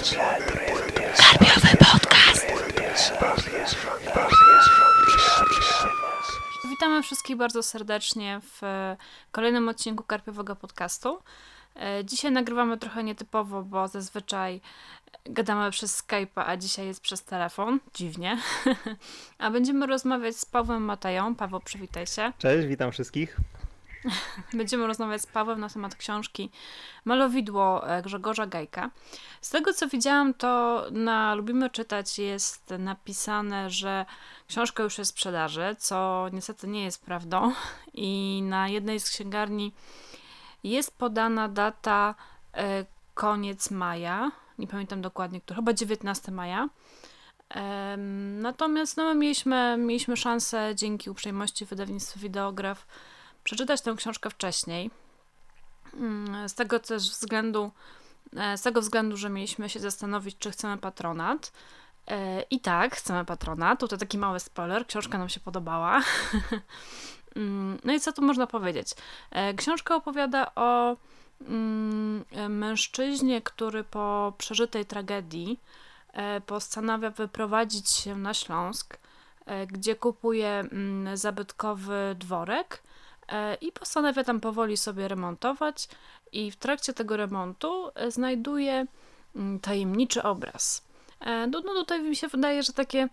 Karpiowy podcast. Witamy wszystkich bardzo serdecznie w kolejnym odcinku Karpiowego podcastu. E, dzisiaj nagrywamy trochę nietypowo, bo zazwyczaj gadamy przez Skype'a, a dzisiaj jest przez telefon. Dziwnie. A będziemy rozmawiać z Pawłem Mateją. Paweł, przywitaj się. Cześć, witam wszystkich. Będziemy rozmawiać z Pawłem na temat książki Malowidło e, Grzegorza Gajka. Z tego co widziałam, to na Lubimy Czytać jest napisane, że książka już jest w sprzedaży, co niestety nie jest prawdą. I na jednej z księgarni jest podana data e, koniec maja. Nie pamiętam dokładnie, który, chyba 19 maja. Natomiast no, mieliśmy, mieliśmy szansę dzięki uprzejmości wydawnictwa Wideograf przeczytać tę książkę wcześniej. Mm, z tego też względu, e, z tego względu, że mieliśmy się zastanowić, czy chcemy patronat. E, I tak, chcemy patronat. Tutaj taki mały spoiler, książka nam się podobała. Mm, no i co tu można powiedzieć? E, książka opowiada o mm, mężczyźnie, który po przeżytej tragedii postanawia wyprowadzić się na Śląsk, gdzie kupuje zabytkowy dworek i postanawia tam powoli sobie remontować i w trakcie tego remontu e, znajduje mm, tajemniczy obraz. E, no, no tutaj mi się wydaje, że takie,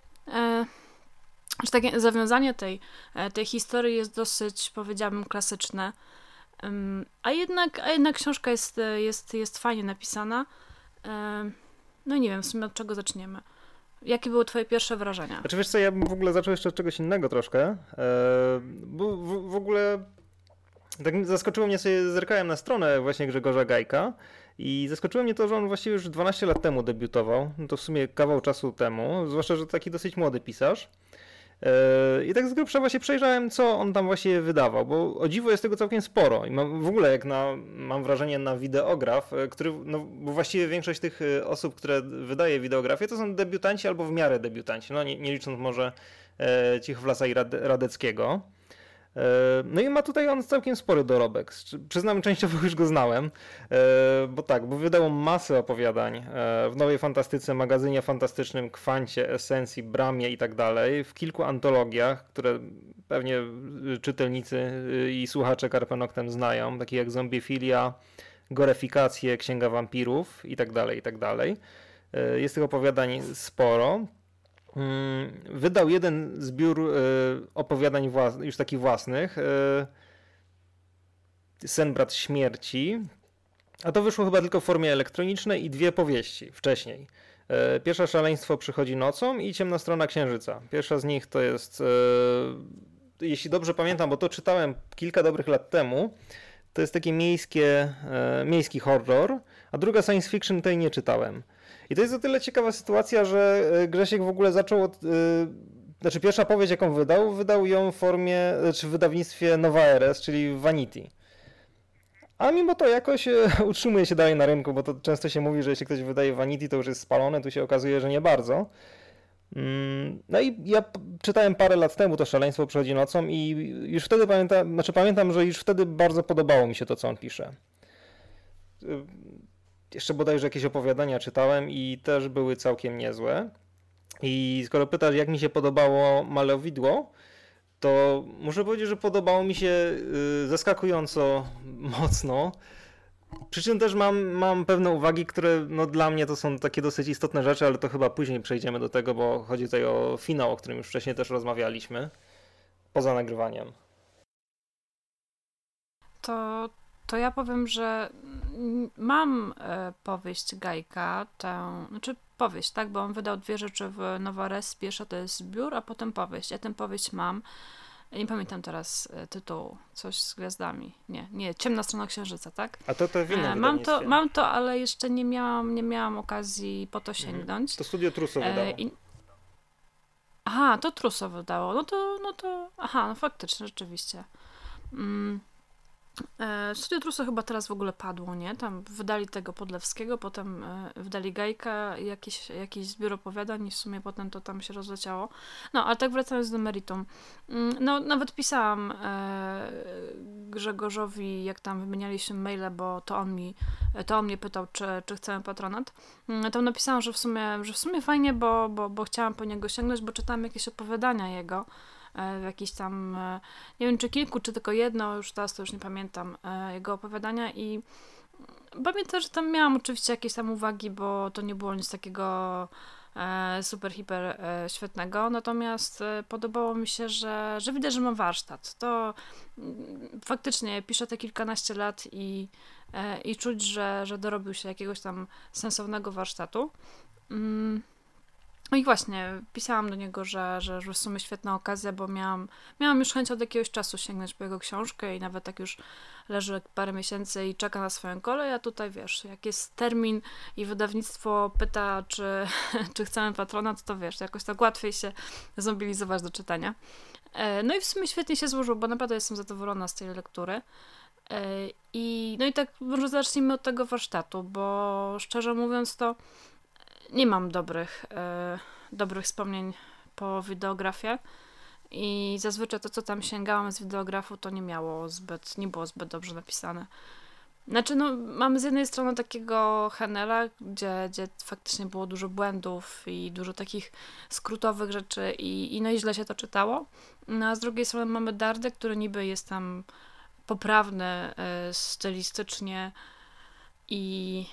że takie zawiązanie tej, tej historii jest dosyć, powiedziałabym, klasyczne. A jednak, a jednak książka jest, jest, jest fajnie napisana. No nie wiem, w sumie od czego zaczniemy. Jakie były twoje pierwsze wrażenia? Znaczy wiesz co, ja bym w ogóle zaczął jeszcze od czegoś innego troszkę, e, bo w, w, ogóle tak zaskoczyło mnie sobie, zerkałem na stronę właśnie Grzegorza Gajka i zaskoczyło mnie to, że on właściwie już 12 lat temu debiutował, no to w sumie kawał czasu temu, zwłaszcza, że taki dosyć młody pisarz. E, I tak z grubsza właśnie przejrzałem, co on tam właśnie wydawał, bo o dziwo jest tego całkiem sporo. I mam, w ogóle jak na, mam wrażenie na wideograf, e, który, no bo właściwie większość tych e, osób, które wydaje wideografię, to są debiutanci albo w miarę debiutanci, no nie, nie licząc może e, Cichowlasa i Rade, Radeckiego. E, no i ma tutaj on całkiem spory dorobek. Przyznam, częściowo już go znałem, e, bo tak, bo wydał masę opowiadań e, w Nowej Fantastyce, magazynie fantastycznym, Kwancie, Esencji, Bramie i tak dalej, w kilku antologiach, które pewnie czytelnicy i słuchacze Karpenoktem znają, takie jak Zombiefilia, Gorefikacje, Księga Wampirów i tak dalej, i tak dalej. Jest tych opowiadań sporo. Mm, wydał jeden zbiór e, opowiadań już takich własnych. E, Sen brat śmierci. A to wyszło chyba tylko w formie elektronicznej i dwie powieści wcześniej. E, pierwsza szaleństwo przychodzi nocą i ciemna strona księżyca. Pierwsza z nich to jest, jeśli dobrze pamiętam, bo to czytałem kilka dobrych lat temu, to jest taki miejskie, miejski horror, a druga science fiction tej nie czytałem. I to jest o tyle ciekawa sytuacja, że e, Grzesiek w ogóle zaczął od. Yy, znaczy, pierwsza powieść, jaką wydał, wydał ją w formie, znaczy w wydawnictwie Nova RS, czyli Vanity. A mimo to jakoś utrzymuje się dalej na rynku, bo to często się mówi, że jeśli ktoś wydaje Vanity, to już jest spalone, tu się okazuje, że nie bardzo. Mm, no i ja czytałem parę lat temu to Szaleństwo przychodzi nocą i już wtedy pamiętam, znaczy pamiętam, że już wtedy bardzo podobało mi się to, co on pisze jeszcze bodajże jakieś opowiadania czytałem i też były całkiem niezłe. I skoro pytasz, jak mi się podobało malowidło, to muszę powiedzieć, że podobało mi się y, zaskakująco mocno. Przy czym też mam, mam pewne uwagi, które no, dla mnie to są takie dosyć istotne rzeczy, ale to chyba później przejdziemy do tego, bo chodzi tutaj o finał, o którym już wcześniej też rozmawialiśmy, poza nagrywaniem. To to ja powiem, że mam e, powieść Gajka, tę, znaczy powieść, tak, bo on wydał dwie rzeczy w Nowares. Pierwsza to jest zbiór, a potem powieść. Ja tę powieść mam. Nie pamiętam teraz e, tytułu, coś z gwiazdami. Nie, nie, Ciemna strona księżyca, tak? A to to w innym e, mam to, mam to, ale jeszcze nie miałam, nie miałam okazji po to mhm. sięgnąć. To studio Truso wydało. I... Aha, to Truso wydało. No to, no to, aha, no faktycznie, rzeczywiście. Mm. E, Studio Truso chyba teraz w ogóle padło, nie? Tam wydali tego Podlewskiego, potem e, wydali Gajka, jakieś, jakieś zbiór opowiadań i w sumie potem to tam się rozleciało. No, ale tak wracając do meritum. Mm, no, nawet pisałam e, Grzegorzowi, jak tam wymienialiśmy maile, bo to on mi, to on mnie pytał, czy, czy chcemy patronat. Mm, tam napisałam, że w sumie, że w sumie fajnie, bo, bo, bo chciałam po niego sięgnąć, bo czytałam jakieś opowiadania jego w jakiś tam, nie wiem czy kilku, czy tylko jedno, już teraz to już nie pamiętam, jego opowiadania i pamiętam, że tam miałam oczywiście jakieś tam uwagi, bo to nie było nic takiego super, hiper świetnego, natomiast podobało mi się, że, że widać, że ma warsztat. To faktycznie pisze te kilkanaście lat i, i czuć, że, że dorobił się jakiegoś tam sensownego warsztatu. Mm. No i właśnie, pisałam do niego, że, że, że w sumie świetna okazja, bo miałam, miałam już chęć od jakiegoś czasu sięgnąć po jego książkę i nawet tak już leży parę miesięcy i czeka na swoją kolej, a tutaj wiesz, jak jest termin i wydawnictwo pyta, czy, czy chcemy patronat, to wiesz, jakoś tak łatwiej się zmobilizować do czytania. E, no i w sumie świetnie się złożyło, bo naprawdę jestem zadowolona z tej lektury. E, I no i tak może zacznijmy od tego warsztatu, bo szczerze mówiąc to nie mam dobrych, e, dobrych wspomnień po wideografie. I zazwyczaj to, co tam sięgałam z wideografu, to nie miało zbyt, nie było zbyt dobrze napisane. Znaczy, no, mamy z jednej strony takiego Henela, gdzie, gdzie faktycznie było dużo błędów i dużo takich skrótowych rzeczy i, i no i źle się to czytało. No, a z drugiej strony mamy Dardę, który niby jest tam poprawny y, stylistycznie i,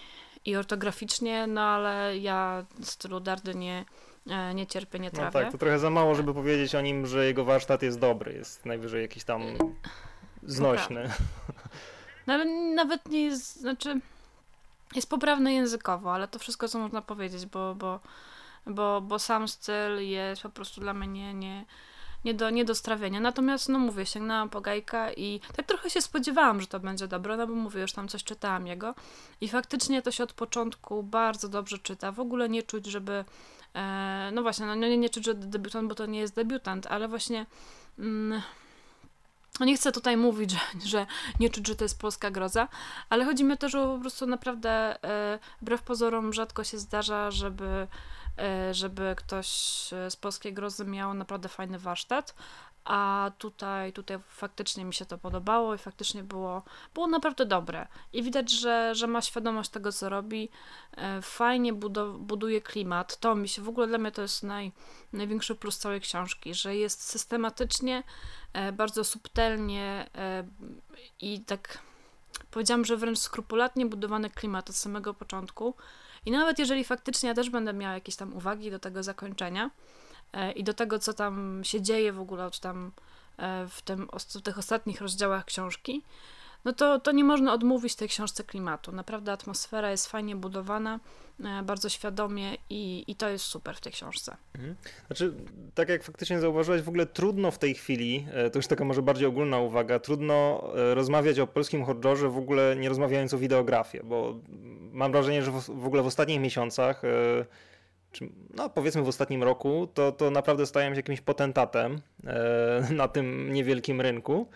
i ortograficznie, no ale ja stylu Dardy nie, e, nie cierpię, nie trafię. No tak, to trochę za mało, żeby powiedzieć o nim, że jego warsztat jest dobry, jest najwyżej jakiś tam znośny. No ale nawet nie jest, znaczy jest poprawny językowo, ale to wszystko, co można powiedzieć, bo, bo, bo, bo sam styl jest po prostu dla mnie nie, nie, nie do, nie do strawienia. Natomiast, no mówię, sięgnęłam po Gajka i tak trochę się spodziewałam, że to będzie dobre, no bo mówię, już tam coś czytałam jego i faktycznie to się od początku bardzo dobrze czyta. W ogóle nie czuć, żeby e, no właśnie, no nie, nie czuć, że debiutant, bo to nie jest debiutant, ale właśnie mm, no nie chcę tutaj mówić, że, że nie czuć, że to jest polska groza, ale chodzi mi o to, że po prostu naprawdę e, wbrew pozorom rzadko się zdarza, żeby żeby ktoś z polskiej grozy miał naprawdę fajny warsztat. A tutaj, tutaj faktycznie mi się to podobało i faktycznie było, było naprawdę dobre. I widać, że, że ma świadomość tego, co robi. E, fajnie buduje klimat. To mi się w ogóle dla mnie to jest naj, największy plus całej książki, że jest systematycznie, e, bardzo subtelnie i tak powiedziałam, że wręcz skrupulatnie budowany klimat od samego początku i nawet jeżeli faktycznie ja też będę miała jakieś tam uwagi do tego zakończenia e, i do tego, co tam się dzieje w ogóle od tam e, w, tym, w tych ostatnich rozdziałach książki, no to, to nie można odmówić tej książce klimatu. Naprawdę atmosfera jest fajnie budowana, e, bardzo świadomie i, i to jest super w tej książce. Mhm. Znaczy, tak jak faktycznie zauważyłeś, w ogóle trudno w tej chwili, e, to już taka może bardziej ogólna uwaga, trudno e, rozmawiać o polskim horrorze w ogóle nie rozmawiając o wideografii, bo mam wrażenie, że w, ogóle w ostatnich miesiącach no powiedzmy w ostatnim roku, to, to naprawdę stałem się jakimś potentatem na tym niewielkim rynku.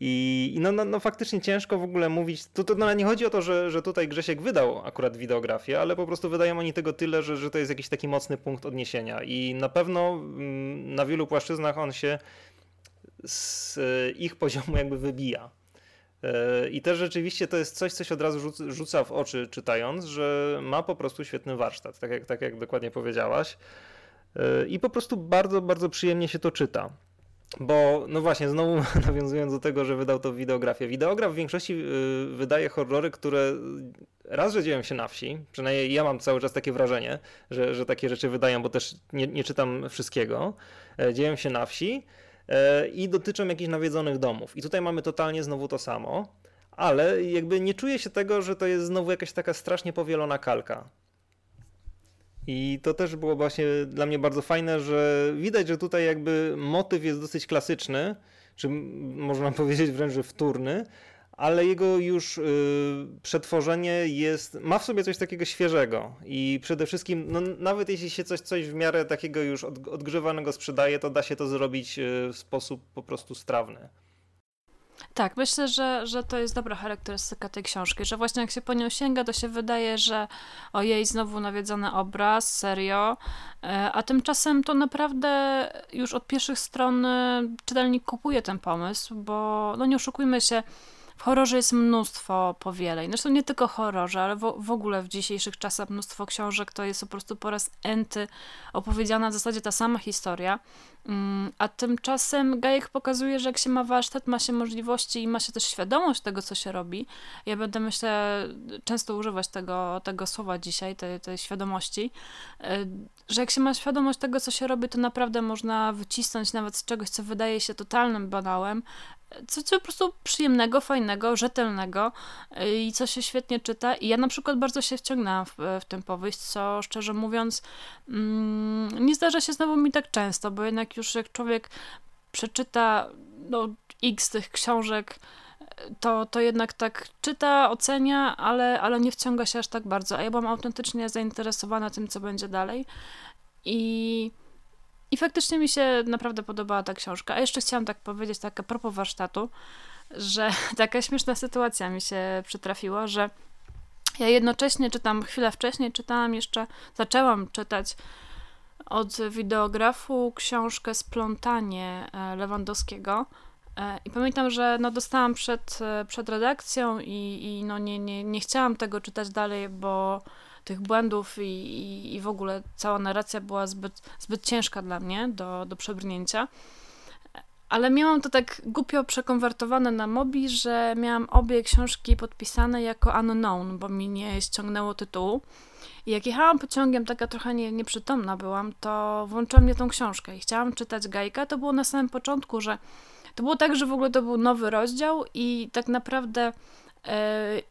I, no, no, no, faktycznie ciężko w ogóle mówić. To, to no, nie chodzi o to, że, że tutaj Grzesiek wydał akurat wideografię, ale po prostu wydają oni tego tyle, że, że to jest jakiś taki mocny punkt odniesienia. I na pewno mm, na wielu płaszczyznach on się z ich poziomu jakby wybija. E, I też rzeczywiście to jest coś, co się od razu rzuca w oczy czytając, że ma po prostu świetny warsztat, tak jak, tak jak dokładnie powiedziałaś. E, I po prostu bardzo, bardzo przyjemnie się to czyta. Bo, no właśnie, znowu nawiązując do tego, że wydał to wideografię. Wideograf w większości y, wydaje horrory, które raz, że dzieją się na wsi, przynajmniej ja mam cały czas takie wrażenie, że, że takie rzeczy wydają, bo też nie, nie czytam wszystkiego, e, dzieją się na wsi e, i dotyczą jakichś nawiedzonych domów. I tutaj mamy totalnie znowu to samo, ale jakby nie czuję się tego, że to jest znowu jakaś taka strasznie powielona kalka. I to też było właśnie dla mnie bardzo fajne, że widać, że tutaj jakby motyw jest dosyć klasyczny, czy można powiedzieć wręcz, wtórny, ale jego już y, przetworzenie jest, ma w sobie coś takiego świeżego i przede wszystkim, no, nawet jeśli się coś, coś w miarę takiego już od, odgrzewanego sprzedaje, to da się to zrobić y, w sposób po prostu strawny. Tak, myślę, że, że to jest dobra charakterystyka tej książki, że właśnie jak się po nią sięga, to się wydaje, że ojej, znowu nawiedzony obraz, serio, e, a tymczasem to naprawdę już od pierwszych stron e, czytelnik kupuje ten pomysł, bo no nie oszukujmy się, horrorze jest mnóstwo powieleń. Zresztą nie tylko horrorze, ale w, w, ogóle w dzisiejszych czasach mnóstwo książek to jest po prostu po raz enty opowiedziana w zasadzie ta sama historia. Mm, a tymczasem Gajek pokazuje, że jak się ma warsztat, ma się możliwości i ma się też świadomość tego, co się robi. Ja będę, myślę, często używać tego, tego słowa dzisiaj, tej, tej świadomości, e, że jak się ma świadomość tego, co się robi, to naprawdę można wycisnąć nawet z czegoś, co wydaje się totalnym banałem, coś po prostu przyjemnego, fajnego, rzetelnego y, i co się świetnie czyta. I ja na przykład bardzo się wciągnęłam w, w tę powieść, co szczerze mówiąc mm, nie zdarza się znowu mi tak często, bo jednak już jak człowiek przeczyta no, x tych książek, to, to jednak tak czyta, ocenia, ale, ale nie wciąga się aż tak bardzo. A ja byłam autentycznie zainteresowana tym, co będzie dalej. I i faktycznie mi się naprawdę podobała ta książka. A jeszcze chciałam tak powiedzieć, tak a propos warsztatu, że taka śmieszna sytuacja mi się przytrafiła, że ja jednocześnie czytam, chwilę wcześniej czytałam jeszcze, zaczęłam czytać od wideografu książkę Splątanie e, Lewandowskiego. E, I pamiętam, że no dostałam przed, e, przed redakcją i, i no nie, nie, nie chciałam tego czytać dalej, bo tych błędów i, i, i w ogóle cała narracja była zbyt, zbyt ciężka dla mnie do, do przebrnięcia. Ale miałam to tak głupio przekonwertowane na Mobi, że miałam obie książki podpisane jako unknown, bo mi nie ściągnęło tytułu. I jak jechałam pociągiem, taka trochę nie, nieprzytomna byłam, to włączyłam mnie tą książkę i chciałam czytać Gajka. To było na samym początku, że to było tak, że w ogóle to był nowy rozdział i tak naprawdę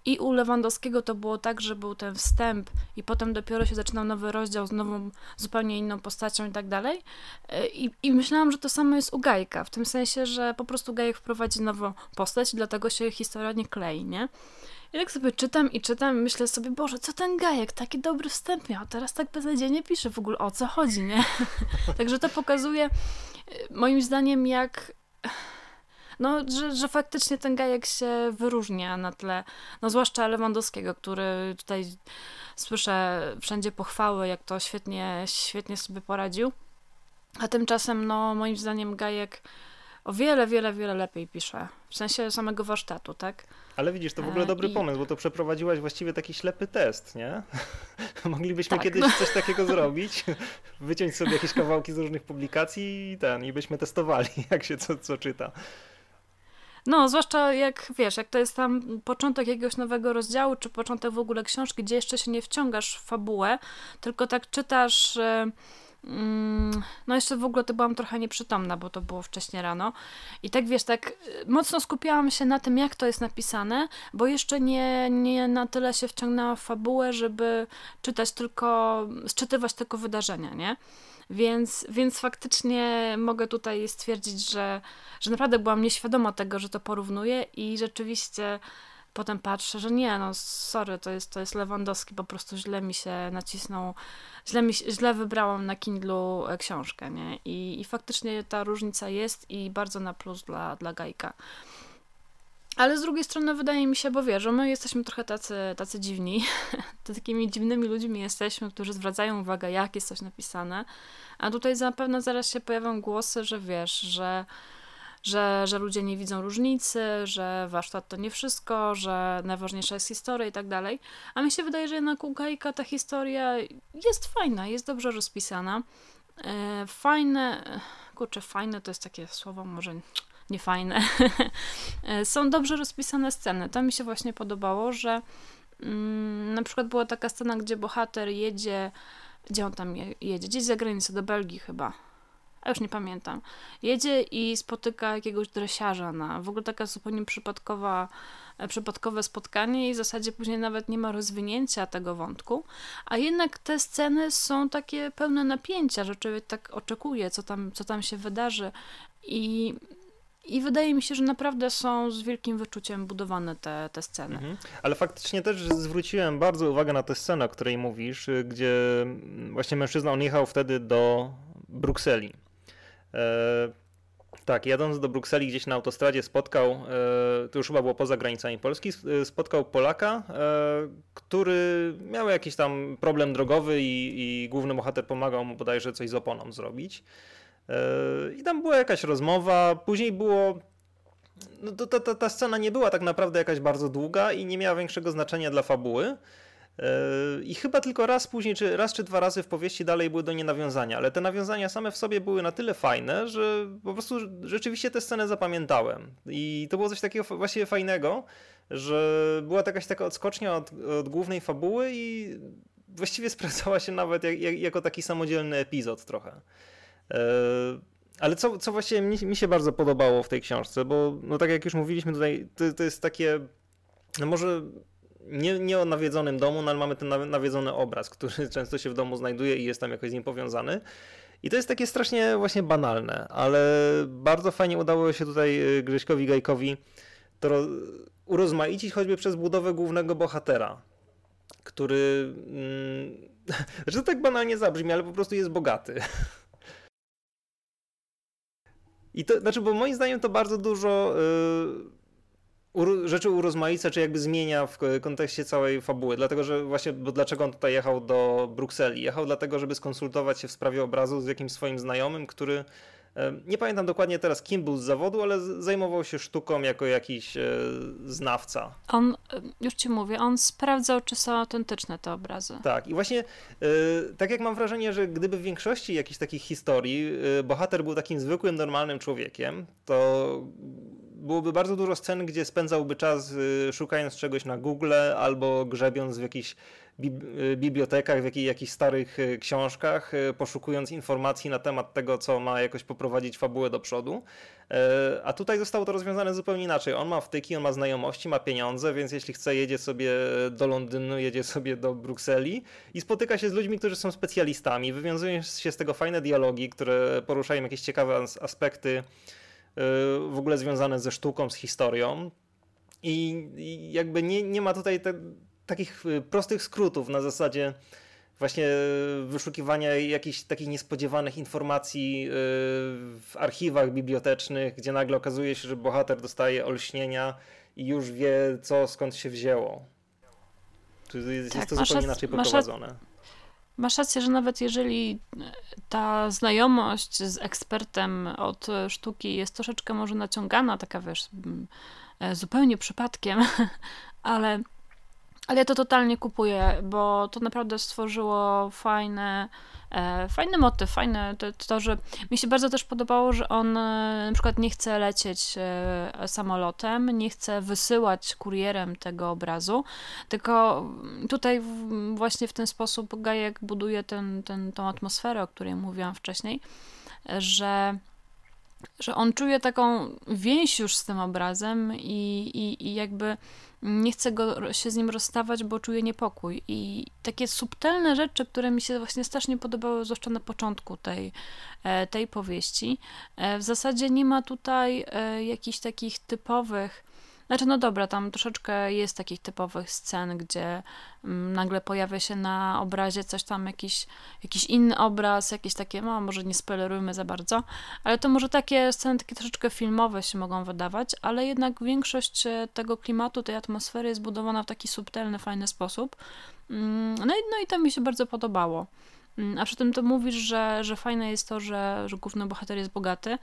I u Lewandowskiego to było tak, że był ten wstęp i potem dopiero się zaczynał nowy rozdział z nową, zupełnie inną postacią i tak dalej. E, I, I myślałam, że to samo jest u Gajka, w tym sensie, że po prostu Gajek wprowadzi nową postać dlatego się historia nie klei, nie? I tak sobie czytam i czytam i myślę sobie, Boże, co ten Gajek, taki dobry wstęp miał, teraz tak beznadziejnie pisze w ogóle, o co chodzi, nie? Także to pokazuje e, moim zdaniem, jak no, że, że faktycznie ten Gajek się wyróżnia na tle, no zwłaszcza Lewandowskiego, który tutaj słyszę wszędzie pochwały, jak to świetnie, świetnie sobie poradził. A tymczasem, no, moim zdaniem Gajek o wiele, wiele, wiele lepiej pisze. W sensie samego warsztatu, tak? Ale widzisz, to w ogóle e, dobry I... pomysł, bo to przeprowadziłaś właściwie taki ślepy test, nie? Moglibyśmy tak, kiedyś no. coś takiego zrobić, wyciąć sobie jakieś kawałki z różnych publikacji i ten, i byśmy testowali, jak się co, co czyta. No, zwłaszcza jak wiesz, jak to jest tam początek jakiegoś nowego rozdziału, czy początek w ogóle książki, gdzie jeszcze się nie wciągasz w fabułę, tylko tak czytasz. Mm, no, jeszcze w ogóle to byłam trochę nieprzytomna, bo to było wcześnie rano. I tak wiesz, tak y, mocno skupiałam się na tym, jak to jest napisane, bo jeszcze nie, nie na tyle się wciągnęła w fabułę, żeby czytać tylko, sczytywać tylko wydarzenia, nie? Więc, więc faktycznie mogę tutaj stwierdzić, że, że naprawdę byłam nieświadoma tego, że to porównuję i rzeczywiście potem patrzę, że nie, no sorry, to jest, to jest Lewandowski, po prostu źle mi się nacisnął, źle, mi, źle wybrałam na Kindlu e, książkę, nie? I, I faktycznie ta różnica jest i bardzo na plus dla, dla Gajka. Ale z drugiej strony wydaje mi się, bo wiesz, że my jesteśmy trochę tacy, tacy dziwni, to takimi dziwnymi ludźmi jesteśmy, którzy zwracają uwagę, jak jest coś napisane, a tutaj zapewne zaraz się pojawią głosy, że wiesz, że, że, że ludzie nie widzą różnicy, że warsztat to nie wszystko, że najważniejsza jest historia i tak dalej. A mi się wydaje, że jednak u ta historia jest fajna, jest dobrze rozpisana. E, fajne, kurczę, fajne to jest takie słowo, może niefajne. E, są dobrze rozpisane sceny. To mi się właśnie podobało, że mm, na przykład była taka scena, gdzie bohater jedzie, gdzie on tam jedzie? Gdzieś za granicę, do Belgii chyba. A już nie pamiętam. Jedzie i spotyka jakiegoś dresiarza na w ogóle taka zupełnie przypadkowa, e, przypadkowe spotkanie i w zasadzie później nawet nie ma rozwinięcia tego wątku, a jednak te sceny są takie pełne napięcia, że człowiek tak oczekuje, co tam, co tam się wydarzy i i wydaje mi się, że naprawdę są z wielkim wyczuciem budowane te, te sceny. Mhm. Ale faktycznie też zwróciłem bardzo uwagę na tę scenę, o której mówisz, gdzie właśnie mężczyzna on jechał wtedy do Brukseli. E, Tak, jadąc do Brukseli gdzieś na autostradzie spotkał, e, to już chyba było poza granicami Polski, e, spotkał Polaka, który miał jakiś tam problem drogowy i, i główny bohater pomagał mu bodajże coś z oponą zrobić. I tam była jakaś rozmowa, później było no to, to, ta scena nie była tak naprawdę jakaś bardzo długa i nie miała większego znaczenia dla fabuły. Yy, I chyba tylko raz później, czy raz czy dwa razy w powieści dalej były do niej nawiązania, ale te nawiązania same w sobie były na tyle fajne, że po prostu rzeczywiście tę scenę zapamiętałem. I to było coś takiego właściwie fajnego, że była jakaś taka odskocznia od, od głównej fabuły i właściwie sprawdzała się nawet jak, jak, jako taki samodzielny epizod trochę. Yy, ale co, co właściwie mi, mi, się bardzo podobało w tej książce, bo no tak jak już mówiliśmy tutaj, to, to jest takie, no może nie, nie o nawiedzonym domu, no ale mamy ten nawiedzony obraz, który często się w domu znajduje i jest tam jakoś z nim powiązany. I to jest takie strasznie właśnie banalne, ale bardzo fajnie udało się tutaj y, Grześkowi Gajkowi to urozmaicić choćby przez budowę głównego bohatera, który, mm, że tak banalnie zabrzmi, ale po prostu jest bogaty. I to, znaczy, bo moim zdaniem to bardzo dużo rzeczy urozmaica, czy jakby zmienia w kontekście całej fabuły. Dlatego, że właśnie, bo dlaczego on tutaj jechał do Brukseli? Jechał dlatego, żeby skonsultować się w sprawie obrazu z jakimś swoim znajomym, który nie pamiętam dokładnie teraz, kim był z zawodu, ale zajmował się sztuką jako jakiś e, znawca. On, już ci mówię, on sprawdzał, czy są autentyczne te obrazy. Tak, i właśnie e, tak jak mam wrażenie, że gdyby w większości jakichś takich historii e, bohater był takim zwykłym, normalnym człowiekiem, to byłoby bardzo dużo scen, gdzie spędzałby czas szukając czegoś na Google albo grzebiąc w jakichś Y, bibliotekach, w jakich, jakichś starych y, książkach, y, poszukując informacji na temat tego, co ma jakoś poprowadzić fabułę do przodu. A tutaj zostało to rozwiązane zupełnie inaczej. On ma wtyki, on ma znajomości, ma pieniądze, więc jeśli chce, jedzie sobie do Londynu, jedzie sobie do Brukseli i spotyka się z ludźmi, którzy są specjalistami. Wywiązują się z tego fajne dialogi, które poruszają jakieś ciekawe aspekty w ogóle związane ze sztuką, z historią. I jakby nie, nie ma tutaj te, takich y, prostych skrótów na zasadzie właśnie wyszukiwania jakichś takich niespodziewanych informacji y, w archiwach bibliotecznych, gdzie nagle okazuje się, że bohater dostaje olśnienia i już wie, co skąd się wzięło. Jest, tak, jest to zupełnie inaczej poprowadzone. Masz rację, że nawet jeżeli ta znajomość z ekspertem od sztuki jest troszeczkę może naciągana, taka wiesz, e, zupełnie przypadkiem, ale ale ja to totalnie kupuję, bo to naprawdę stworzyło fajne, e, fajny motyw, fajne to, to, że mi się bardzo też podobało, że on e, na przykład nie chce lecieć e, samolotem, nie chce wysyłać kurierem tego obrazu, tylko tutaj właśnie w ten sposób Gajek buduje ten, ten, tą atmosferę, o której mówiłam wcześniej, że że on czuje taką więź już z tym obrazem i, i, i jakby nie chce go, się z nim rozstawać, bo czuje niepokój. I takie subtelne rzeczy, które mi się właśnie strasznie podobały, zwłaszcza na początku tej, e, tej powieści, e, w zasadzie nie ma tutaj e, jakichś takich typowych znaczy, no dobra, tam troszeczkę jest takich typowych scen, gdzie mm, nagle pojawia się na obrazie coś tam, jakiś, jakiś inny obraz, jakieś takie, no może nie spoilerujmy za bardzo, ale to może takie sceny takie troszeczkę filmowe się mogą wydawać, ale jednak większość e, tego klimatu, tej atmosfery jest budowana w taki subtelny, fajny sposób. Mm, no i, no i to mi się bardzo podobało. Mm, a przy tym to mówisz, że, że fajne jest to, że, że główny bohater jest bogaty,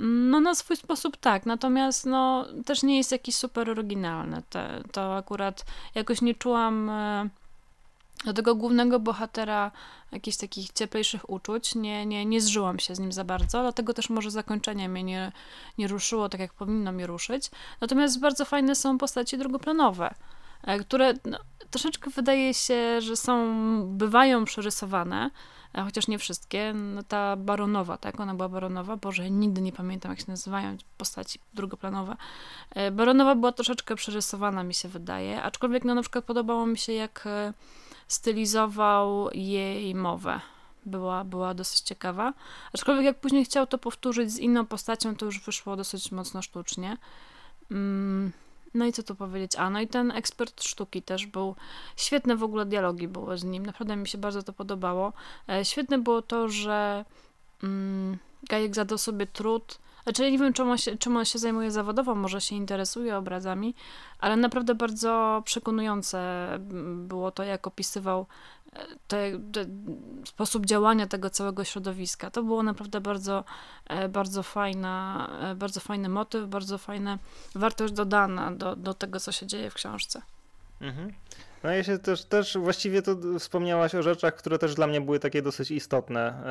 no na swój sposób tak, natomiast no też nie jest jakiś super oryginalny. Te, to akurat jakoś nie czułam e, do tego głównego bohatera jakichś takich cieplejszych uczuć. Nie, nie, nie zżyłam się z nim za bardzo, dlatego też może zakończenie mnie nie, nie ruszyło tak, jak powinno mnie ruszyć. Natomiast bardzo fajne są postaci drugoplanowe, e, które no, troszeczkę wydaje się, że są, bywają przerysowane, chociaż nie wszystkie. No ta baronowa, tak? Ona była baronowa. Boże, nigdy nie pamiętam, jak się nazywają postaci drugoplanowe. E, baronowa była troszeczkę przerysowana, mi się wydaje. Aczkolwiek, no na przykład podobało mi się, jak e, stylizował jej mowę. Była, była dosyć ciekawa. Aczkolwiek, jak później chciał to powtórzyć z inną postacią, to już wyszło dosyć mocno sztucznie. Mm. No i co tu powiedzieć? A, no i ten ekspert sztuki też był. Świetne w ogóle dialogi były z nim. Naprawdę mi się bardzo to podobało. E, świetne było to, że mm, Gajek zadał sobie trud. Znaczy nie wiem, czym on, się, czym on się zajmuje zawodowo, może się interesuje obrazami, ale naprawdę bardzo przekonujące było to, jak opisywał te, te, sposób działania tego całego środowiska. To było naprawdę bardzo, e, bardzo fajna, e, bardzo fajny motyw, bardzo fajna wartość dodana do, do tego, co się dzieje w książce. Mhm. No ja się też, też właściwie to wspomniałaś o rzeczach, które też dla mnie były takie dosyć istotne.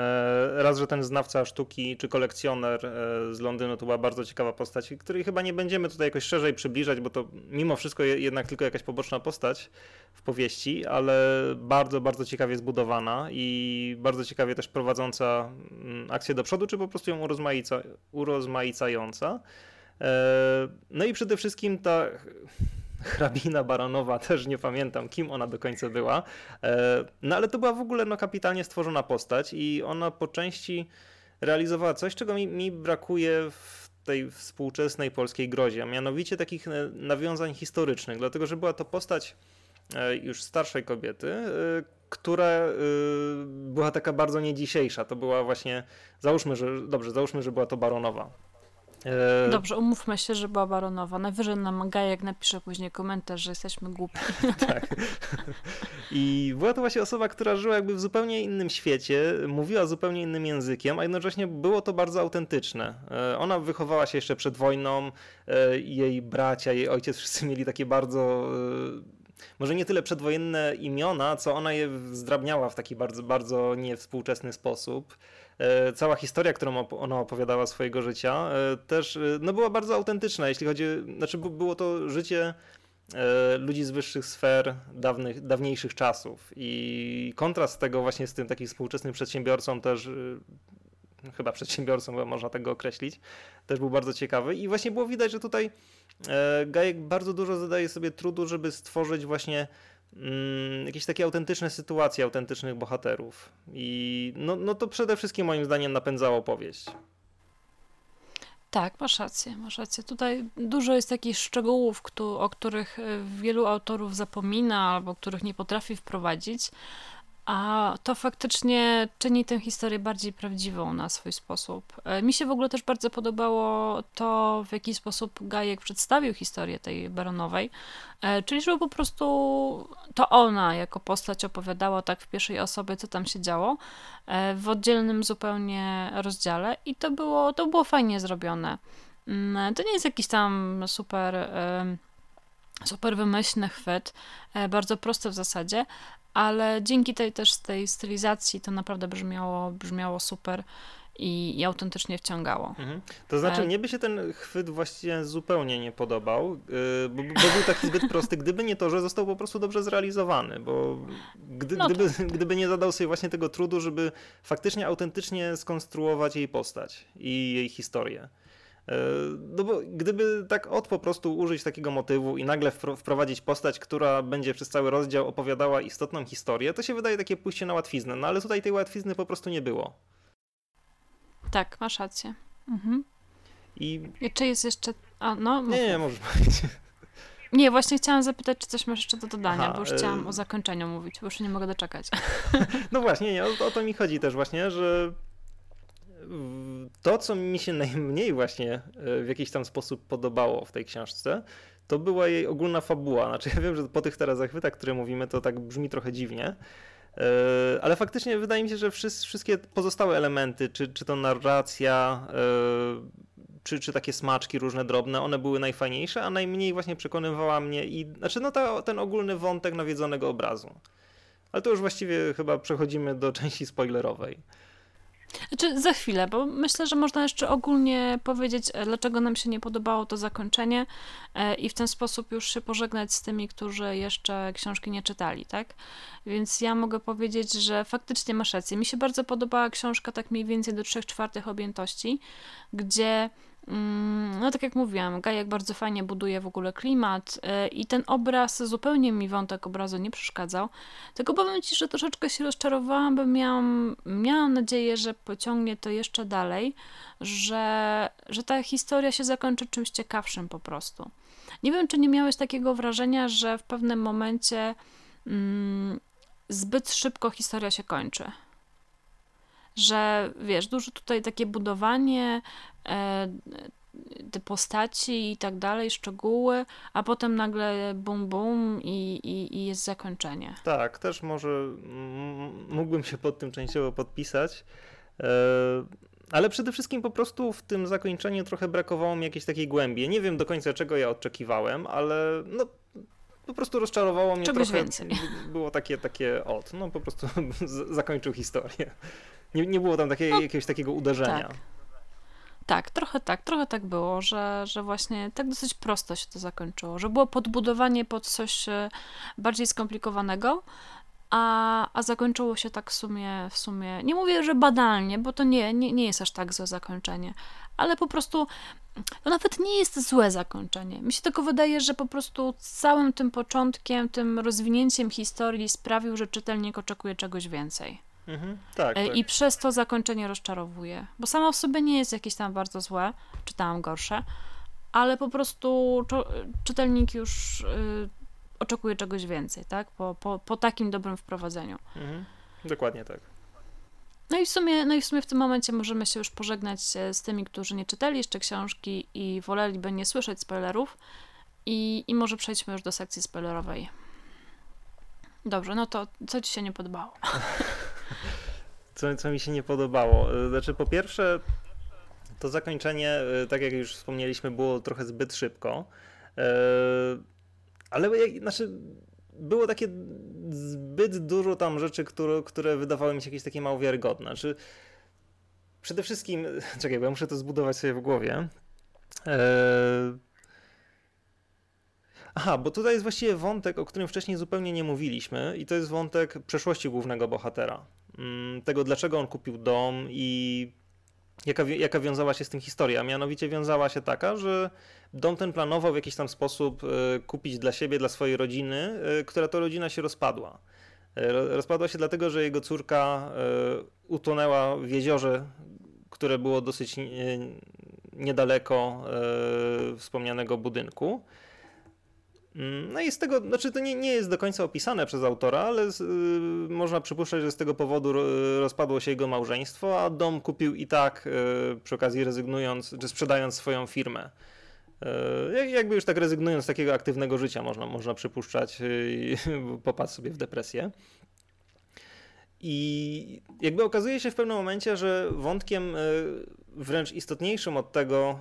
E, raz, że ten znawca sztuki czy kolekcjoner e, z Londynu to była bardzo ciekawa postać, której chyba nie będziemy tutaj jakoś szerzej przybliżać, bo to mimo wszystko jednak tylko jakaś poboczna postać w powieści, ale bardzo, bardzo ciekawie zbudowana i bardzo ciekawie też prowadząca mm, akcję do przodu, czy po prostu ją urozmaica, urozmaicająca. E, no i przede wszystkim ta hrabina baronowa, też nie pamiętam kim ona do końca była, e, no ale to była w ogóle no, kapitalnie stworzona postać i ona po części realizowała coś, czego mi, mi brakuje w tej współczesnej polskiej grozie, a mianowicie takich e, nawiązań historycznych, dlatego że była to postać e, już starszej kobiety, która była taka bardzo niedzisiejsza. To była właśnie, załóżmy, że, dobrze, załóżmy, że była to baronowa. E, Dobrze, umówmy się, że była baronowa. Najwyżej nam Gajek napisze później komentarz, że jesteśmy głupi. tak. I była to właśnie osoba, która żyła jakby w zupełnie innym świecie, mówiła zupełnie innym językiem, a jednocześnie było to bardzo autentyczne. E, ona wychowała się jeszcze przed wojną, e, jej bracia, jej ojciec wszyscy mieli takie bardzo może nie tyle przedwojenne imiona, co ona je zdrabniała w taki bardzo, bardzo niewspółczesny sposób. E, cała historia, którą ona opowiadała swojego życia, e, też e, no, była bardzo autentyczna, jeśli chodzi, znaczy było to życie ludzi z wyższych sfer dawnych, dawniejszych czasów. I kontrast tego właśnie z tym takim współczesnym przedsiębiorcą też chyba przedsiębiorcą, można tego określić, też był bardzo ciekawy. I właśnie było widać, że tutaj Gajek bardzo dużo zadaje sobie trudu, żeby stworzyć właśnie jakieś takie autentyczne sytuacje, autentycznych bohaterów. I no, no to przede wszystkim moim zdaniem napędzało powieść. Tak, masz rację, masz rację. Tutaj dużo jest takich szczegółów, o których e, wielu autorów zapomina albo których nie potrafi wprowadzić, a to faktycznie czyni tę historię bardziej prawdziwą na swój sposób. E, mi się w ogóle też bardzo podobało to, w jaki sposób Gajek przedstawił historię tej baronowej, e, czyli żeby po prostu to ona jako postać opowiadała tak w pierwszej osobie, co tam się działo, e, w oddzielnym zupełnie rozdziale i to było, to było fajnie zrobione. Mm, to nie jest jakiś tam super super wymyślny chwyt, bardzo prosty w zasadzie, ale dzięki tej też tej stylizacji to naprawdę brzmiało, brzmiało super i, i autentycznie wciągało. Mhm. To znaczy, e, mnie by się ten chwyt właściwie zupełnie nie podobał, y, bo, bo, był taki zbyt prosty, gdyby nie to, że został po prostu dobrze zrealizowany, bo gdy, no gdyby, tak. gdyby nie zadał sobie właśnie tego trudu, żeby faktycznie autentycznie skonstruować jej postać i jej historię. E, no bo gdyby tak od po prostu użyć takiego motywu i nagle wprowadzić postać, która będzie przez cały rozdział opowiadała istotną historię, to się wydaje takie pójście na łatwiznę. No ale tutaj tej łatwizny po prostu nie było. Tak, masz rację. Mhm. I... I czy jest jeszcze. A, no, nie, nie, możesz powiedzieć. Nie, właśnie chciałam zapytać, czy coś masz jeszcze do dodania, Aha, bo już chciałam y... o zakończeniu mówić, bo już nie mogę doczekać. No właśnie, nie, o, o to mi chodzi też właśnie, że to, co mi się najmniej właśnie e, w jakiś tam sposób podobało w tej książce, to była jej ogólna fabuła. Znaczy, ja wiem, że po tych teraz zachwytach, które mówimy, to tak brzmi trochę dziwnie, e, ale faktycznie wydaje mi się, że wszystkie pozostałe elementy, czy, czy to narracja, e, czy, czy takie smaczki różne drobne, one były najfajniejsze, a najmniej właśnie przekonywała mnie i, znaczy no ten ogólny wątek nawiedzonego obrazu. Ale to już właściwie chyba przechodzimy do części spoilerowej. Znaczy za chwilę, bo myślę, że można jeszcze ogólnie powiedzieć, e, dlaczego nam się nie podobało to zakończenie e, i w ten sposób już się pożegnać z tymi, którzy jeszcze książki nie czytali, tak? Więc ja mogę powiedzieć, że faktycznie masz rację. Mi się bardzo podobała książka tak mniej więcej do 3 czwartych objętości, gdzie no tak jak mówiłam, Gajek bardzo fajnie buduje w ogóle klimat y, i ten obraz, zupełnie mi wątek obrazu nie przeszkadzał, tylko powiem Ci, że troszeczkę się rozczarowałam, bo miałam, miałam nadzieję, że pociągnie to jeszcze dalej, że, że ta historia się zakończy czymś ciekawszym po prostu. Nie wiem, czy nie miałeś takiego wrażenia, że w pewnym momencie mm, zbyt szybko historia się kończy że wiesz, dużo tutaj takie budowanie e, te postaci i tak dalej, szczegóły, a potem nagle bum bum i, i, i jest zakończenie. Tak, też może mógłbym się pod tym częściowo podpisać. E, ale przede wszystkim po prostu w tym zakończeniu trochę brakowało mi jakiejś takiej głębi. Nie wiem do końca czego ja oczekiwałem, ale no, po prostu rozczarowało mnie Czegoś trochę. więcej. Było takie, takie od, no po prostu zakończył historię. Nie, nie było tam takiej, no, jakiegoś takiego uderzenia. Tak. Tak, trochę tak, trochę tak było, że, że właśnie tak dosyć prosto się to zakończyło, że było podbudowanie pod coś e, bardziej skomplikowanego, a, a zakończyło się tak w sumie, w sumie, nie mówię, że banalnie, bo to nie, nie, nie jest aż tak złe zakończenie, ale po prostu to nawet nie jest złe zakończenie. Mi się tylko wydaje, że po prostu całym tym początkiem, tym rozwinięciem historii sprawił, że czytelnik oczekuje czegoś więcej. Mhm, tak, e, tak. I przez to zakończenie rozczarowuje. Bo samo w sobie nie jest jakieś tam bardzo złe, czytałam gorsze, ale po prostu czytelnik już y, oczekuje czegoś więcej, tak? Po, po, po takim dobrym wprowadzeniu. Mhm, dokładnie tak. No i, w sumie, no i w sumie w tym momencie możemy się już pożegnać z tymi, którzy nie czytali jeszcze książki i woleliby nie słyszeć spoilerów. I, i może przejdźmy już do sekcji spoilerowej. Dobrze, no to co ci się nie podobało? Co, co mi się nie podobało? Znaczy, po pierwsze, to zakończenie, e, tak jak już wspomnieliśmy, było trochę zbyt szybko. E, ale znaczy, było takie zbyt dużo tam rzeczy, które, które wydawały mi się jakieś takie mało wiarygodne. Znaczy, przede wszystkim, czekaj, bo ja muszę to zbudować sobie w głowie. E, Aha, bo tutaj jest właściwie wątek, o którym wcześniej zupełnie nie mówiliśmy, i to jest wątek przeszłości głównego bohatera. Mm, tego, dlaczego on kupił dom i jaka, jaka wiązała się z tym historia. Mianowicie wiązała się taka, że dom ten planował w jakiś tam sposób e, kupić dla siebie, dla swojej rodziny, e, która to rodzina się rozpadła. E, rozpadła się dlatego, że jego córka utonęła w jeziorze, które było dosyć niedaleko wspomnianego budynku. Mm, no i z tego, znaczy to nie, nie jest do końca opisane przez autora, ale z, y, można przypuszczać, że z tego powodu rozpadło się jego małżeństwo, a dom kupił i tak y, przy okazji rezygnując, czy sprzedając swoją firmę. Y, jakby już tak rezygnując z takiego aktywnego życia, można, można przypuszczać, i popadł sobie w depresję. I jakby okazuje się w pewnym momencie, że wątkiem wręcz istotniejszym od tego,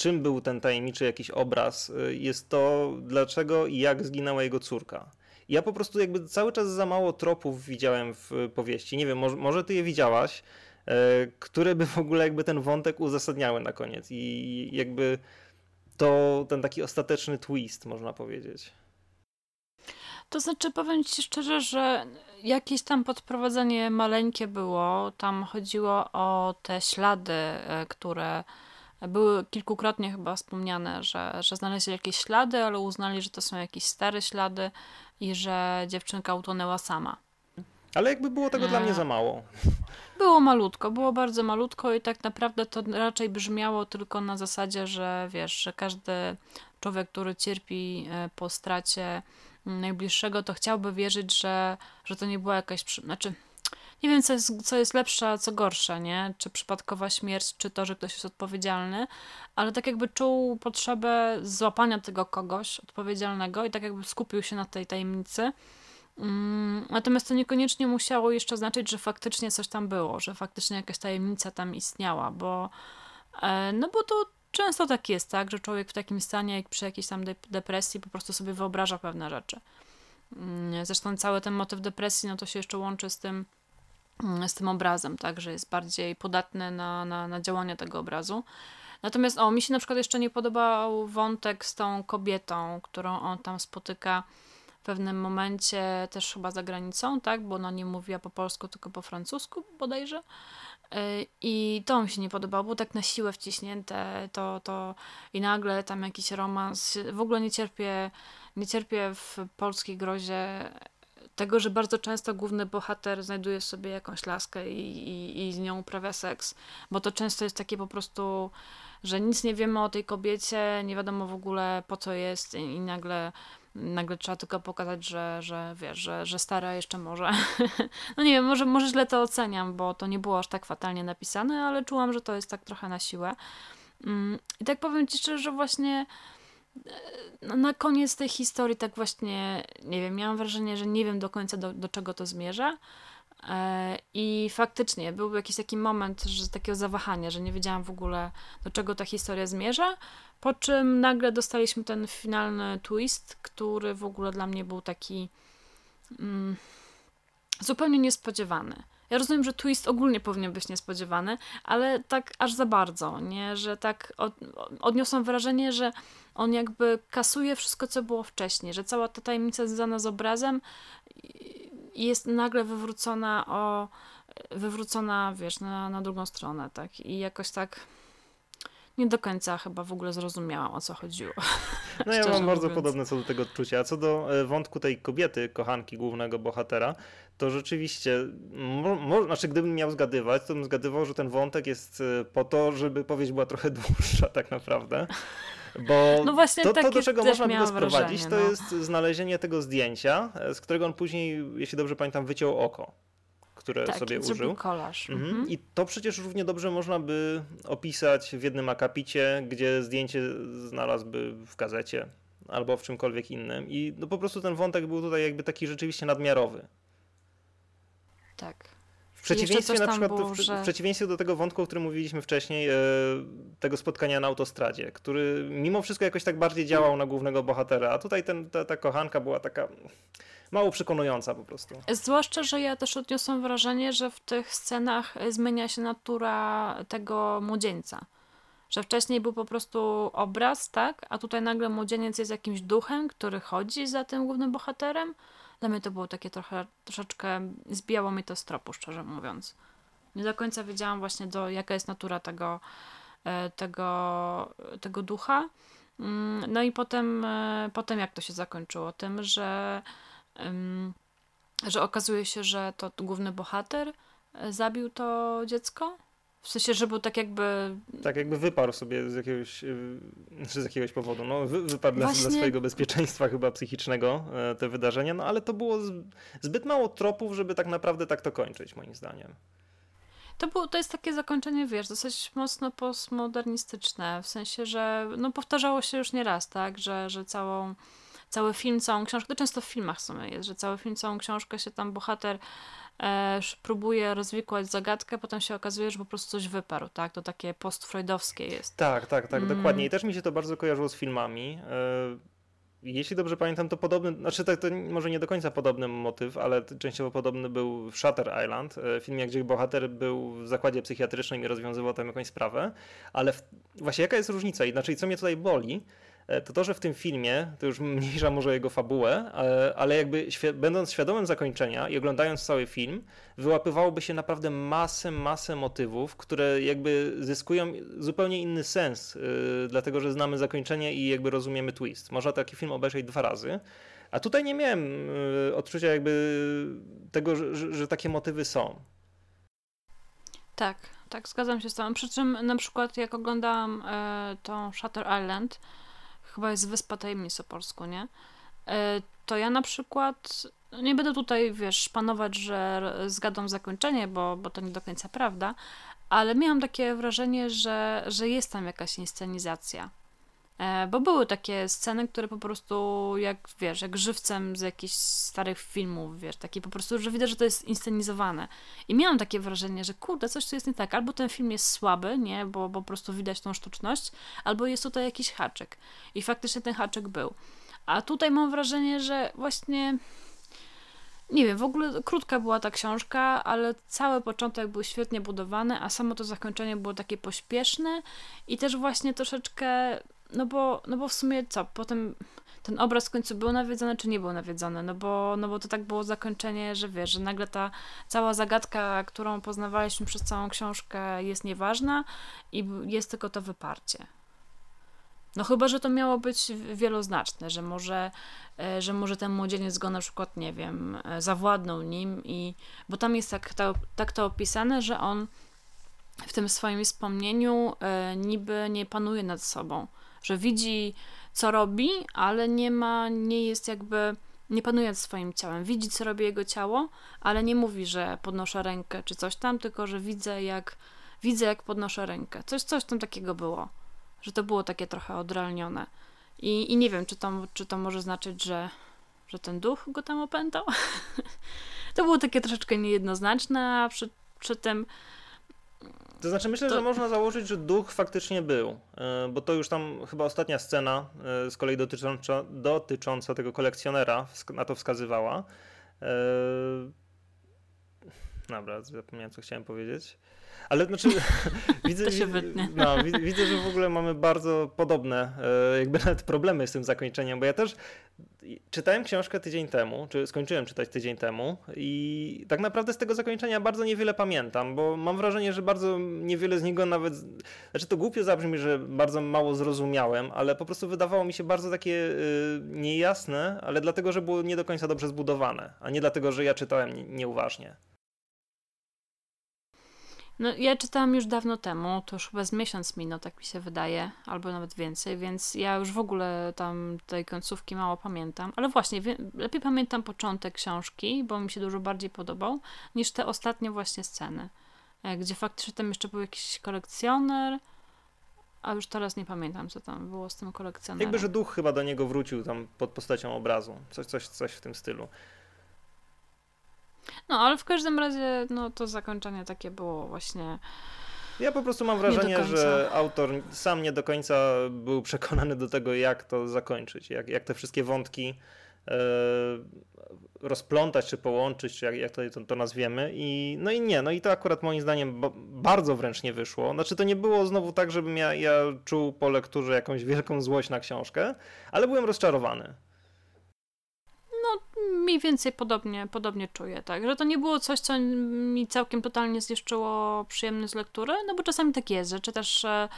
czym był ten tajemniczy jakiś obraz, y, jest to, dlaczego i jak zginęła jego córka. Ja po prostu jakby cały czas za mało tropów widziałem w powieści. Nie wiem, może, może ty je widziałaś, e, które by w ogóle jakby ten wątek uzasadniały na koniec i jakby to ten taki ostateczny twist, można powiedzieć. To znaczy, powiem ci szczerze, że jakieś tam podprowadzenie maleńkie było. Tam chodziło o te ślady, które były kilkukrotnie chyba wspomniane, że, że znaleźli jakieś ślady, ale uznali, że to są jakieś stare ślady i że dziewczynka utonęła sama. Ale jakby było tego dla mnie za mało. Było malutko, było bardzo malutko i tak naprawdę to raczej brzmiało tylko na zasadzie, że wiesz, że każdy człowiek, który cierpi e, po stracie najbliższego, to chciałby wierzyć, że, że to nie była jakaś. Znaczy, nie wiem, co jest, co jest lepsze, a co gorsze, nie? Czy przypadkowa śmierć, czy to, że ktoś jest odpowiedzialny, ale tak jakby czuł potrzebę złapania tego kogoś odpowiedzialnego i tak jakby skupił się na tej tajemnicy. Mm, natomiast to niekoniecznie musiało jeszcze znaczyć, że faktycznie coś tam było, że faktycznie jakaś tajemnica tam istniała, bo e, no bo to często tak jest, tak, że człowiek w takim stanie, jak przy jakiejś tam depresji, po prostu sobie wyobraża pewne rzeczy. Mm, zresztą cały ten motyw depresji, no to się jeszcze łączy z tym, z tym obrazem, tak, że jest bardziej podatny na, na, na działanie tego obrazu. Natomiast o, mi się na przykład jeszcze nie podobał wątek z tą kobietą, którą on tam spotyka w pewnym momencie też chyba za granicą, tak, bo ona nie mówiła po polsku, tylko po francusku bodajże. Y, I to mi się nie podobało, było tak na siłę wciśnięte to, to i nagle tam jakiś romans. W ogóle nie cierpię, nie cierpię w polskiej grozie tego, że bardzo często główny bohater znajduje sobie jakąś laskę i, i, i z nią uprawia seks, bo to często jest takie po prostu, że nic nie wiemy o tej kobiecie, nie wiadomo w ogóle po co jest i, i nagle nagle trzeba tylko pokazać, że, że wiesz, że, że stara jeszcze może. no nie wiem, może, może źle to oceniam, bo to nie było aż tak fatalnie napisane, ale czułam, że to jest tak trochę na siłę. Mm, I tak powiem ci szczerze, że właśnie na koniec tej historii tak właśnie, nie wiem, miałam wrażenie, że nie wiem do końca do, do czego to zmierza. E, I faktycznie był jakiś taki moment, że takiego zawahania, że nie wiedziałam w ogóle do czego ta historia zmierza. Po czym nagle dostaliśmy ten finalny twist, który w ogóle dla mnie był taki mm, zupełnie niespodziewany. Ja rozumiem, że twist ogólnie powinien być niespodziewany, ale tak aż za bardzo, nie? Że tak od, odniosłam wrażenie, że on jakby kasuje wszystko, co było wcześniej, że cała ta tajemnica związana z obrazem jest nagle wywrócona o wywrócona, wiesz, na, na drugą stronę, tak? I jakoś tak nie do końca chyba w ogóle zrozumiałam, o co chodziło. No ja mam bardzo podobne co do tego odczucia. A co do e, wątku tej kobiety, kochanki głównego bohatera, to rzeczywiście, mo, mo, znaczy gdybym miał zgadywać, to bym zgadywał, że ten wątek jest e, po to, żeby powieść była trochę dłuższa tak naprawdę. Bo no właśnie to, to do czego można by go sprowadzić, to no. jest znalezienie tego zdjęcia, e, z którego on później, jeśli dobrze pamiętam, wyciął oko które tak, sobie użył. Kolaż. Mhm. Mhm. I to przecież równie dobrze można by opisać w jednym akapicie, gdzie zdjęcie znalazłby w gazecie albo w czymkolwiek innym. I no po prostu ten wątek był tutaj jakby taki rzeczywiście nadmiarowy. Tak. W przeciwieństwie na przykład było, że... w, przeciwieństwie do tego wątku, o którym mówiliśmy wcześniej, e, tego spotkania na autostradzie, który mimo wszystko jakoś tak bardziej działał na głównego bohatera, a tutaj ten, ta, ta kochanka była taka mało przekonująca po prostu. Zwłaszcza, że ja też odniosłam wrażenie, że w tych scenach zmienia się natura tego młodzieńca. Że wcześniej był po prostu obraz, tak? A tutaj nagle młodzieniec jest jakimś duchem, który chodzi za tym głównym bohaterem. Dla mnie to było takie trochę, troszeczkę, zbijało mi to z tropu, szczerze mówiąc. Nie do końca wiedziałam właśnie, do, jaka jest natura tego, e, tego, tego ducha. Mm, no i potem, e, potem jak to się zakończyło? Tym, że że okazuje się, że to główny bohater e, zabił to dziecko? W sensie, że był tak jakby. Tak, jakby wyparł sobie z jakiegoś, e, z jakiegoś powodu. No, wy, wyparł Właśnie... dla, swojego bezpieczeństwa chyba psychicznego e, te wydarzenia, no ale to było zbyt mało tropów, żeby tak naprawdę tak to kończyć, moim zdaniem. To, było, to jest takie zakończenie, wiesz, dosyć mocno postmodernistyczne, w sensie, że no, powtarzało się już nie raz, tak, że, że całą cały film, całą książkę, to często w filmach w sumie jest, że cały film, całą książkę się tam bohater e, próbuje rozwikłać zagadkę, potem się okazuje, że po prostu coś wyparł, tak? To takie postfreudowskie jest. Tak, tak, tak, mm. dokładnie. I też mi się to bardzo kojarzyło z filmami. E, jeśli dobrze pamiętam, to podobny, znaczy to, to może nie do końca podobny motyw, ale częściowo podobny był w Shutter Island, e, filmie, gdzie bohater był w zakładzie psychiatrycznym i rozwiązywał tam jakąś sprawę, ale w, właśnie jaka jest różnica? Inaczej, co mnie tutaj boli, to to, że w tym filmie, to już mniejsza może jego fabułę, e, ale jakby będąc świadomym zakończenia i oglądając cały film, wyłapywałoby się naprawdę masę, masę motywów, które jakby zyskują zupełnie inny sens, e, dlatego że znamy zakończenie i jakby rozumiemy twist. Można taki film obejrzeć dwa razy, a tutaj nie miałem odczucia jakby tego, że, że takie motywy są. Tak, tak, zgadzam się z tobą. Przy czym na przykład jak oglądałam e, tą Shutter Island, chyba jest Wyspa Tajemnicy po polsku, nie? E, to ja na przykład nie będę tutaj, wiesz, panować, że zgadą zakończenie, bo, bo to nie do końca prawda, ale miałam takie wrażenie, że, że jest tam jakaś inscenizacja. E, bo były takie sceny, które po prostu jak, wiesz, jak żywcem z jakichś starych filmów, wiesz, takie po prostu, że widać, że to jest inscenizowane. I miałam takie wrażenie, że kurde, coś tu jest nie tak. Albo ten film jest słaby, nie, bo, bo po prostu widać tą sztuczność, albo jest tutaj jakiś haczyk. I faktycznie ten haczyk był. A tutaj mam wrażenie, że właśnie nie wiem, w ogóle krótka była ta książka, ale cały początek był świetnie budowany, a samo to zakończenie było takie pośpieszne i też właśnie troszeczkę no bo, no bo w sumie co, potem ten obraz w końcu był nawiedzony, czy nie był nawiedzony? No bo, no bo to tak było zakończenie, że wiesz, że nagle ta cała zagadka, którą poznawaliśmy przez całą książkę jest nieważna i jest tylko to wyparcie. No chyba, że to miało być wieloznaczne, że może, e, że może ten młodzieniec go na przykład, nie wiem, e, zawładnął nim i, bo tam jest tak tak to opisane, że on w tym swoim wspomnieniu e, niby nie panuje nad sobą, że widzi co robi, ale nie ma, nie jest jakby, nie panuje nad swoim ciałem. Widzi, co robi jego ciało, ale nie mówi, że podnoszę rękę czy coś tam, tylko że widzę, jak widzę, jak podnoszę rękę. Coś, coś tam takiego było, że to było takie trochę odrealnione. I, i nie wiem, czy to, czy to może znaczyć, że, że ten duch go tam opętał. to było takie troszeczkę niejednoznaczne, a przy, przy tym to znaczy myślę, to... że można założyć, że duch faktycznie był, e, bo to już tam chyba ostatnia scena e, z kolei dotycząca, dotycząca tego kolekcjonera na to wskazywała. E, dobra, zapomniałem co chciałem powiedzieć. Ale znaczy, widzę. No, widzę, że w ogóle mamy bardzo podobne jakby nawet problemy z tym zakończeniem, bo ja też czytałem książkę tydzień temu, czy skończyłem czytać tydzień temu i tak naprawdę z tego zakończenia bardzo niewiele pamiętam, bo mam wrażenie, że bardzo niewiele z niego nawet, znaczy to głupio zabrzmi, że bardzo mało zrozumiałem, ale po prostu wydawało mi się bardzo takie y, niejasne, ale dlatego, że było nie do końca dobrze zbudowane, a nie dlatego, że ja czytałem nieuważnie. No, ja czytałam już dawno temu, to już chyba z miesiąc minął, tak mi się wydaje, albo nawet więcej, więc ja już w ogóle tam tej końcówki mało pamiętam. Ale właśnie, lepiej pamiętam początek książki, bo mi się dużo bardziej podobał, niż te ostatnie właśnie sceny, e, gdzie faktycznie tam jeszcze był jakiś kolekcjoner, a już teraz nie pamiętam, co tam było z tym kolekcjonerem. Jakby, że duch chyba do niego wrócił tam pod postacią obrazu, coś, coś, coś w tym stylu. No, ale w każdym razie, no to zakończenie takie było właśnie. Ja po prostu mam wrażenie, że autor sam nie do końca był przekonany do tego, jak to zakończyć, jak, jak te wszystkie wątki e, rozplątać, czy połączyć, czy jak, jak to, to, to, nazwiemy. I, no i nie, no i to akurat moim zdaniem bardzo wręcz nie wyszło. Znaczy to nie było znowu tak, żebym ja, ja czuł po lekturze jakąś wielką złość na książkę, ale byłem rozczarowany mniej więcej podobnie, podobnie czuję, tak, że to nie było coś, co mi całkiem totalnie zniszczyło przyjemność z lektury, no bo czasami tak jest, że czytasz, e,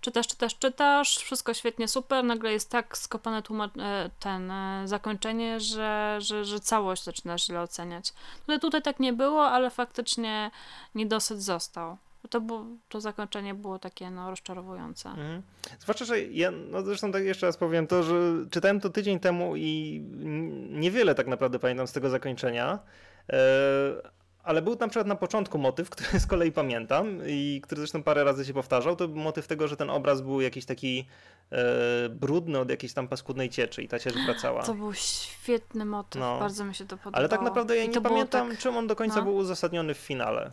czytasz, czytasz, czytasz, wszystko świetnie, super, nagle jest tak skopane e, ten e, zakończenie, że, że, że całość zaczynasz źle oceniać. Tutaj, tutaj tak nie było, ale faktycznie niedosyt został to, było, to zakończenie było takie no, rozczarowujące. Mhm. Zwłaszcza, że ja, no zresztą tak jeszcze raz powiem to, że czytałem to tydzień temu i niewiele tak naprawdę pamiętam z tego zakończenia. E, ale był na przykład na początku motyw, który z kolei pamiętam i który zresztą parę razy się powtarzał, to był motyw tego, że ten obraz był jakiś taki e, brudny od jakiejś tam paskudnej cieczy i ta ciecz wracała. To był świetny motyw, no. bardzo mi się to podobało. Ale tak naprawdę ja I nie pamiętam, tak... czym on do końca no. był uzasadniony w finale.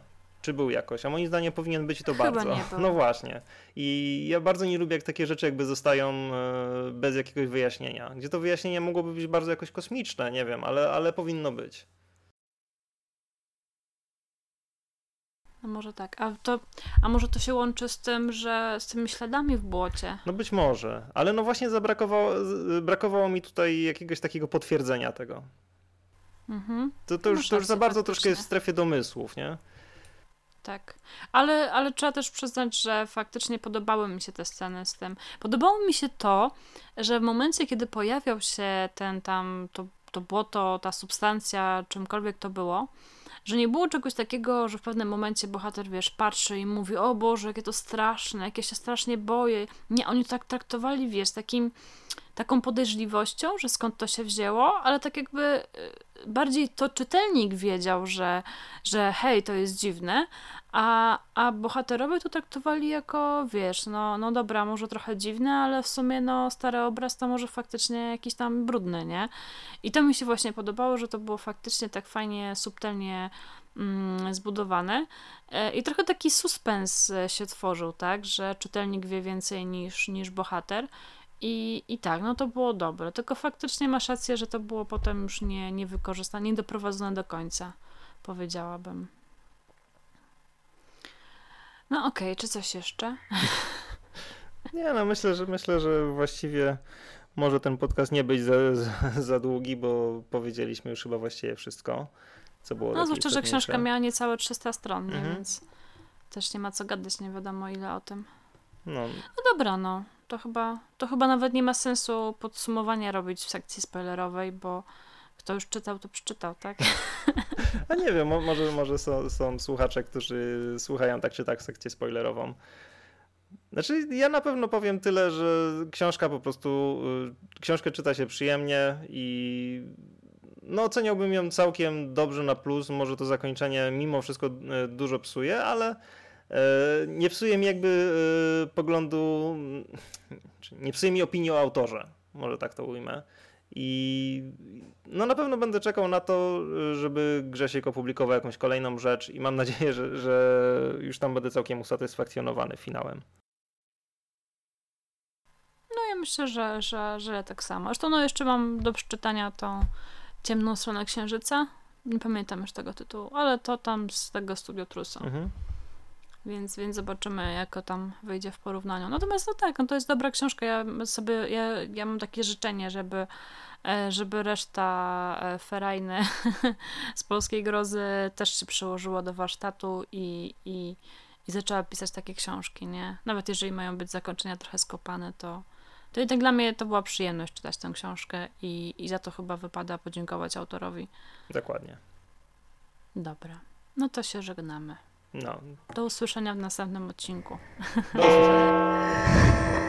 Czy był jakoś? A moim zdaniem powinien być to Chyba bardzo. Nie był. No właśnie. I ja bardzo nie lubię, jak takie rzeczy jakby zostają e, bez jakiegoś wyjaśnienia. Gdzie to wyjaśnienie mogłoby być bardzo jakoś kosmiczne, nie wiem, ale, ale powinno być. A może tak. A, to, a może to się łączy z tym, że z tymi śladami w błocie? No być może, ale no właśnie zabrakowało brakowało mi tutaj jakiegoś takiego potwierdzenia tego. Mhm. To, to, już, to już za bardzo troszkę jest w strefie domysłów, nie? Tak. Ale, ale trzeba też przyznać, że faktycznie podobały mi się te sceny z tym. Podobało mi się to, że w momencie, kiedy pojawiał się ten tam, to, to błoto, ta substancja, czymkolwiek to było, że nie było czegoś takiego, że w pewnym momencie bohater, wiesz, patrzy i mówi, o Boże, jakie to straszne, jakie się strasznie boję. Nie, oni tak traktowali, wiesz, takim, taką podejrzliwością, że skąd to się wzięło, ale tak jakby y, bardziej to czytelnik wiedział, że, że hej, to jest dziwne, a, a bohaterowie to traktowali jako, wiesz, no, no dobra, może trochę dziwne, ale w sumie no stary obraz to może faktycznie jakiś tam brudny, nie? I to mi się właśnie podobało, że to było faktycznie tak fajnie, subtelnie mm, zbudowane. E, i trochę taki suspens się tworzył, tak, że czytelnik wie więcej niż, niż bohater i, I tak, no to było dobre, tylko faktycznie masz rację, że to było potem już nie, nie wykorzystane, nie doprowadzone do końca, powiedziałabym. No okej, okay, czy coś jeszcze? Nie, no myślę, że myślę, że właściwie może ten podcast nie być za, za, za długi, bo powiedzieliśmy już chyba właściwie wszystko, co było No zwłaszcza, że książka miała niecałe 300 stron, mhm. więc też nie ma co gadać, nie wiadomo ile o tym. No. no dobra, no. To chyba, to chyba nawet nie ma sensu podsumowania robić w sekcji spoilerowej, bo kto już czytał, to przeczytał, tak? A nie wiem, może, może są, są słuchacze, którzy słuchają tak czy tak sekcję spoilerową. Znaczy, ja na pewno powiem tyle, że książka po prostu, y, książkę czyta się przyjemnie i no oceniałbym ją całkiem dobrze na plus. Może to zakończenie mimo wszystko y, dużo psuje, ale nie psuje mi jakby poglądu, nie psuje mi opinii o autorze, może tak to ujmę. I no na pewno będę czekał na to, żeby Grzesiek opublikował jakąś kolejną rzecz i mam nadzieję, że, że już tam będę całkiem usatysfakcjonowany finałem. No ja myślę, że, że, że tak samo. Zresztą no jeszcze mam do przeczytania tą Ciemną stronę Księżyca. Nie pamiętam już tego tytułu, ale to tam z tego Studio Trusa. Mhm. Więc, więc zobaczymy, jak to tam wyjdzie w porównaniu. Natomiast no tak, no to jest dobra książka. Ja sobie, ja, ja mam takie życzenie, żeby, e, żeby reszta e, ferajny z polskiej grozy też się przyłożyła do warsztatu i, i, i zaczęła pisać takie książki, nie? Nawet jeżeli mają być zakończenia trochę skopane, to, to tak dla mnie to była przyjemność czytać tę książkę i, i za to chyba wypada podziękować autorowi. Dokładnie. Dobra. No to się żegnamy. No. Do usłyszenia w następnym odcinku. Do usłyszenia.